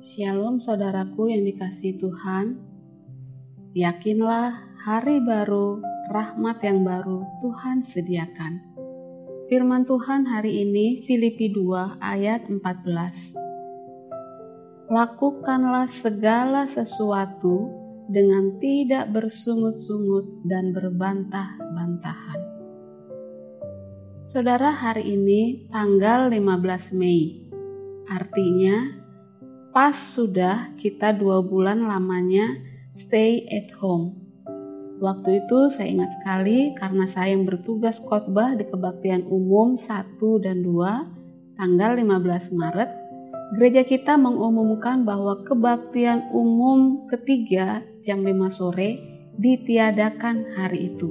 Shalom saudaraku yang dikasih Tuhan. Yakinlah hari baru, rahmat yang baru Tuhan sediakan. Firman Tuhan hari ini Filipi 2 ayat 14. Lakukanlah segala sesuatu dengan tidak bersungut-sungut dan berbantah-bantahan. Saudara hari ini tanggal 15 Mei. Artinya pas sudah kita dua bulan lamanya stay at home. Waktu itu saya ingat sekali karena saya yang bertugas khotbah di kebaktian umum 1 dan 2 tanggal 15 Maret, gereja kita mengumumkan bahwa kebaktian umum ketiga jam 5 sore ditiadakan hari itu.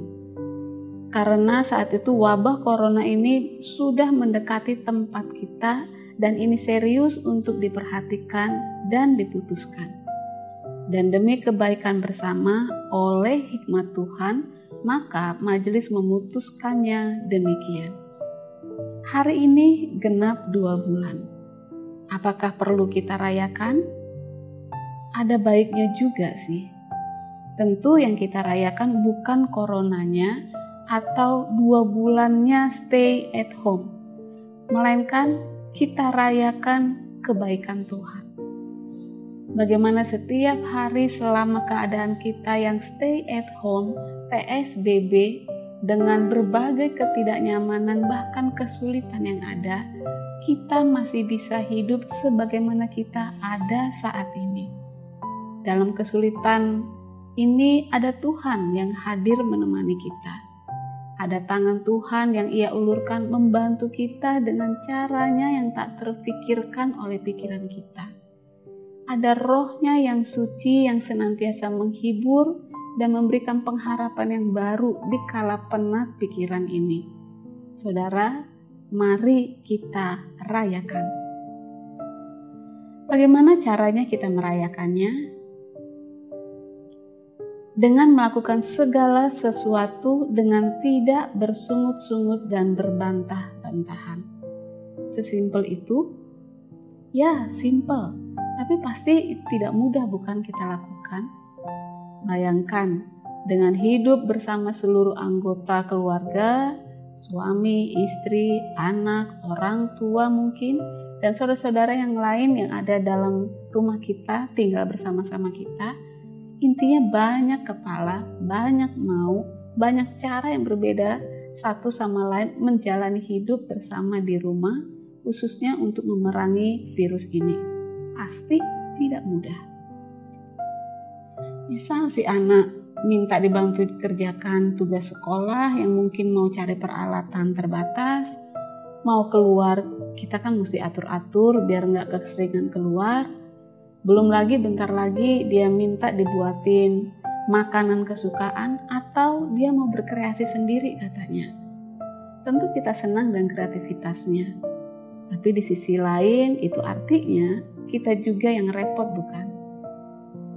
Karena saat itu wabah corona ini sudah mendekati tempat kita dan ini serius untuk diperhatikan dan diputuskan. Dan demi kebaikan bersama oleh hikmat Tuhan, maka majelis memutuskannya demikian. Hari ini genap dua bulan. Apakah perlu kita rayakan? Ada baiknya juga sih. Tentu yang kita rayakan bukan coronanya atau dua bulannya stay at home, melainkan kita rayakan kebaikan Tuhan. Bagaimana setiap hari selama keadaan kita yang stay at home, PSBB, dengan berbagai ketidaknyamanan bahkan kesulitan yang ada, kita masih bisa hidup sebagaimana kita ada saat ini. Dalam kesulitan ini ada Tuhan yang hadir menemani kita ada tangan Tuhan yang ia ulurkan membantu kita dengan caranya yang tak terpikirkan oleh pikiran kita. Ada rohnya yang suci yang senantiasa menghibur dan memberikan pengharapan yang baru di kala penat pikiran ini. Saudara, mari kita rayakan. Bagaimana caranya kita merayakannya? Dengan melakukan segala sesuatu dengan tidak bersungut-sungut dan berbantah-bantahan. Sesimpel itu? Ya, simpel. Tapi pasti tidak mudah bukan kita lakukan. Bayangkan, dengan hidup bersama seluruh anggota keluarga, suami, istri, anak, orang tua mungkin, dan saudara-saudara yang lain yang ada dalam rumah kita, tinggal bersama-sama kita, Intinya banyak kepala, banyak mau, banyak cara yang berbeda satu sama lain menjalani hidup bersama di rumah, khususnya untuk memerangi virus ini. Pasti tidak mudah. Misal si anak minta dibantu dikerjakan tugas sekolah yang mungkin mau cari peralatan terbatas, mau keluar kita kan mesti atur-atur biar nggak keseringan keluar belum lagi bentar lagi dia minta dibuatin makanan kesukaan atau dia mau berkreasi sendiri katanya. Tentu kita senang dengan kreativitasnya. Tapi di sisi lain itu artinya kita juga yang repot bukan?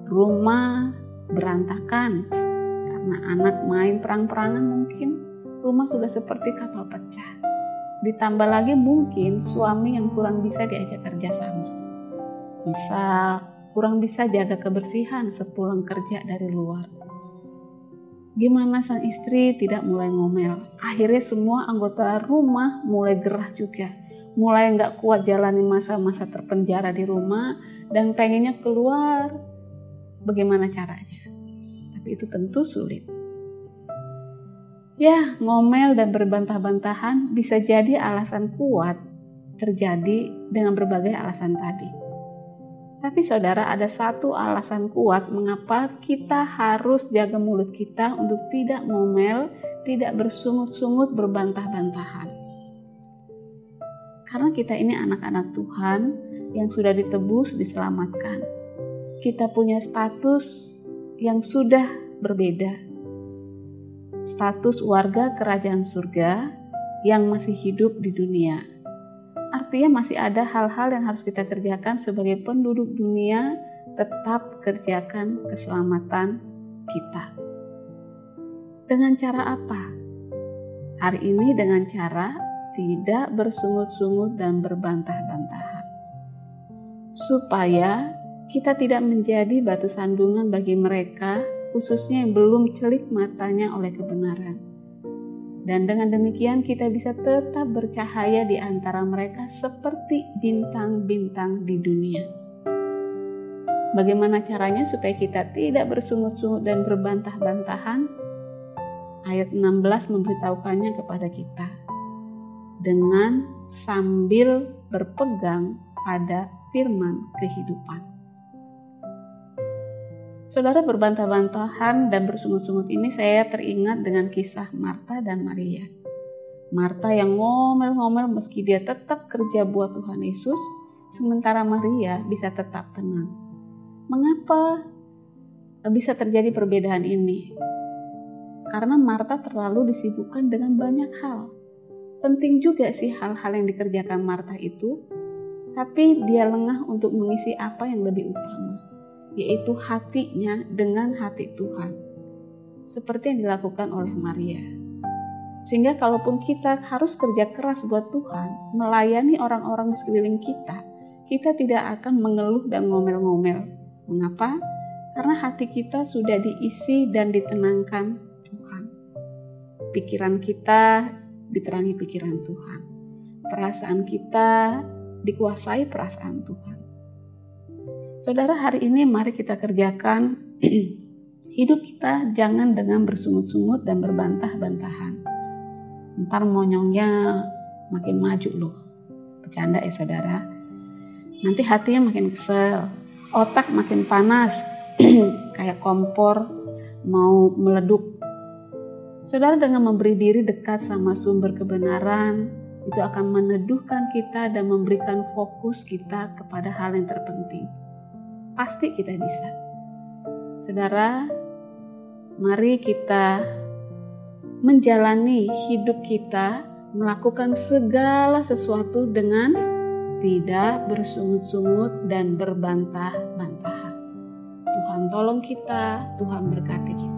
Rumah berantakan karena anak main perang-perangan mungkin rumah sudah seperti kapal pecah. Ditambah lagi mungkin suami yang kurang bisa diajak kerjasama Misal, kurang bisa jaga kebersihan sepulang kerja dari luar. Gimana sang istri tidak mulai ngomel? Akhirnya semua anggota rumah mulai gerah juga. Mulai nggak kuat jalani masa-masa terpenjara di rumah dan pengennya keluar. Bagaimana caranya? Tapi itu tentu sulit. Ya, ngomel dan berbantah-bantahan bisa jadi alasan kuat terjadi dengan berbagai alasan tadi. Tapi saudara ada satu alasan kuat mengapa kita harus jaga mulut kita untuk tidak ngomel, tidak bersungut-sungut, berbantah-bantahan. Karena kita ini anak-anak Tuhan yang sudah ditebus, diselamatkan. Kita punya status yang sudah berbeda. Status warga kerajaan surga yang masih hidup di dunia Artinya masih ada hal-hal yang harus kita kerjakan sebagai penduduk dunia, tetap kerjakan keselamatan kita. Dengan cara apa? Hari ini dengan cara tidak bersungut-sungut dan berbantah-bantahan. Supaya kita tidak menjadi batu sandungan bagi mereka, khususnya yang belum celik matanya oleh kebenaran. Dan dengan demikian kita bisa tetap bercahaya di antara mereka seperti bintang-bintang di dunia. Bagaimana caranya supaya kita tidak bersungut-sungut dan berbantah-bantahan? Ayat 16 memberitahukannya kepada kita. Dengan sambil berpegang pada firman kehidupan. Saudara berbantah-bantahan dan bersungut-sungut ini saya teringat dengan kisah Marta dan Maria. Marta yang ngomel-ngomel meski dia tetap kerja buat Tuhan Yesus, sementara Maria bisa tetap tenang. Mengapa bisa terjadi perbedaan ini? Karena Marta terlalu disibukkan dengan banyak hal. Penting juga sih hal-hal yang dikerjakan Marta itu, tapi dia lengah untuk mengisi apa yang lebih utama yaitu hatinya dengan hati Tuhan. Seperti yang dilakukan oleh Maria. Sehingga kalaupun kita harus kerja keras buat Tuhan, melayani orang-orang di sekeliling kita, kita tidak akan mengeluh dan ngomel-ngomel. Mengapa? Karena hati kita sudah diisi dan ditenangkan Tuhan. Pikiran kita diterangi pikiran Tuhan. Perasaan kita dikuasai perasaan Tuhan. Saudara, hari ini mari kita kerjakan hidup kita jangan dengan bersungut-sungut dan berbantah-bantahan. Ntar monyongnya makin maju loh. Bercanda ya saudara. Nanti hatinya makin kesel, otak makin panas, kayak kompor mau meleduk. Saudara dengan memberi diri dekat sama sumber kebenaran, itu akan meneduhkan kita dan memberikan fokus kita kepada hal yang terpenting pasti kita bisa. Saudara, mari kita menjalani hidup kita, melakukan segala sesuatu dengan tidak bersungut-sungut dan berbantah-bantahan. Tuhan tolong kita, Tuhan berkati kita.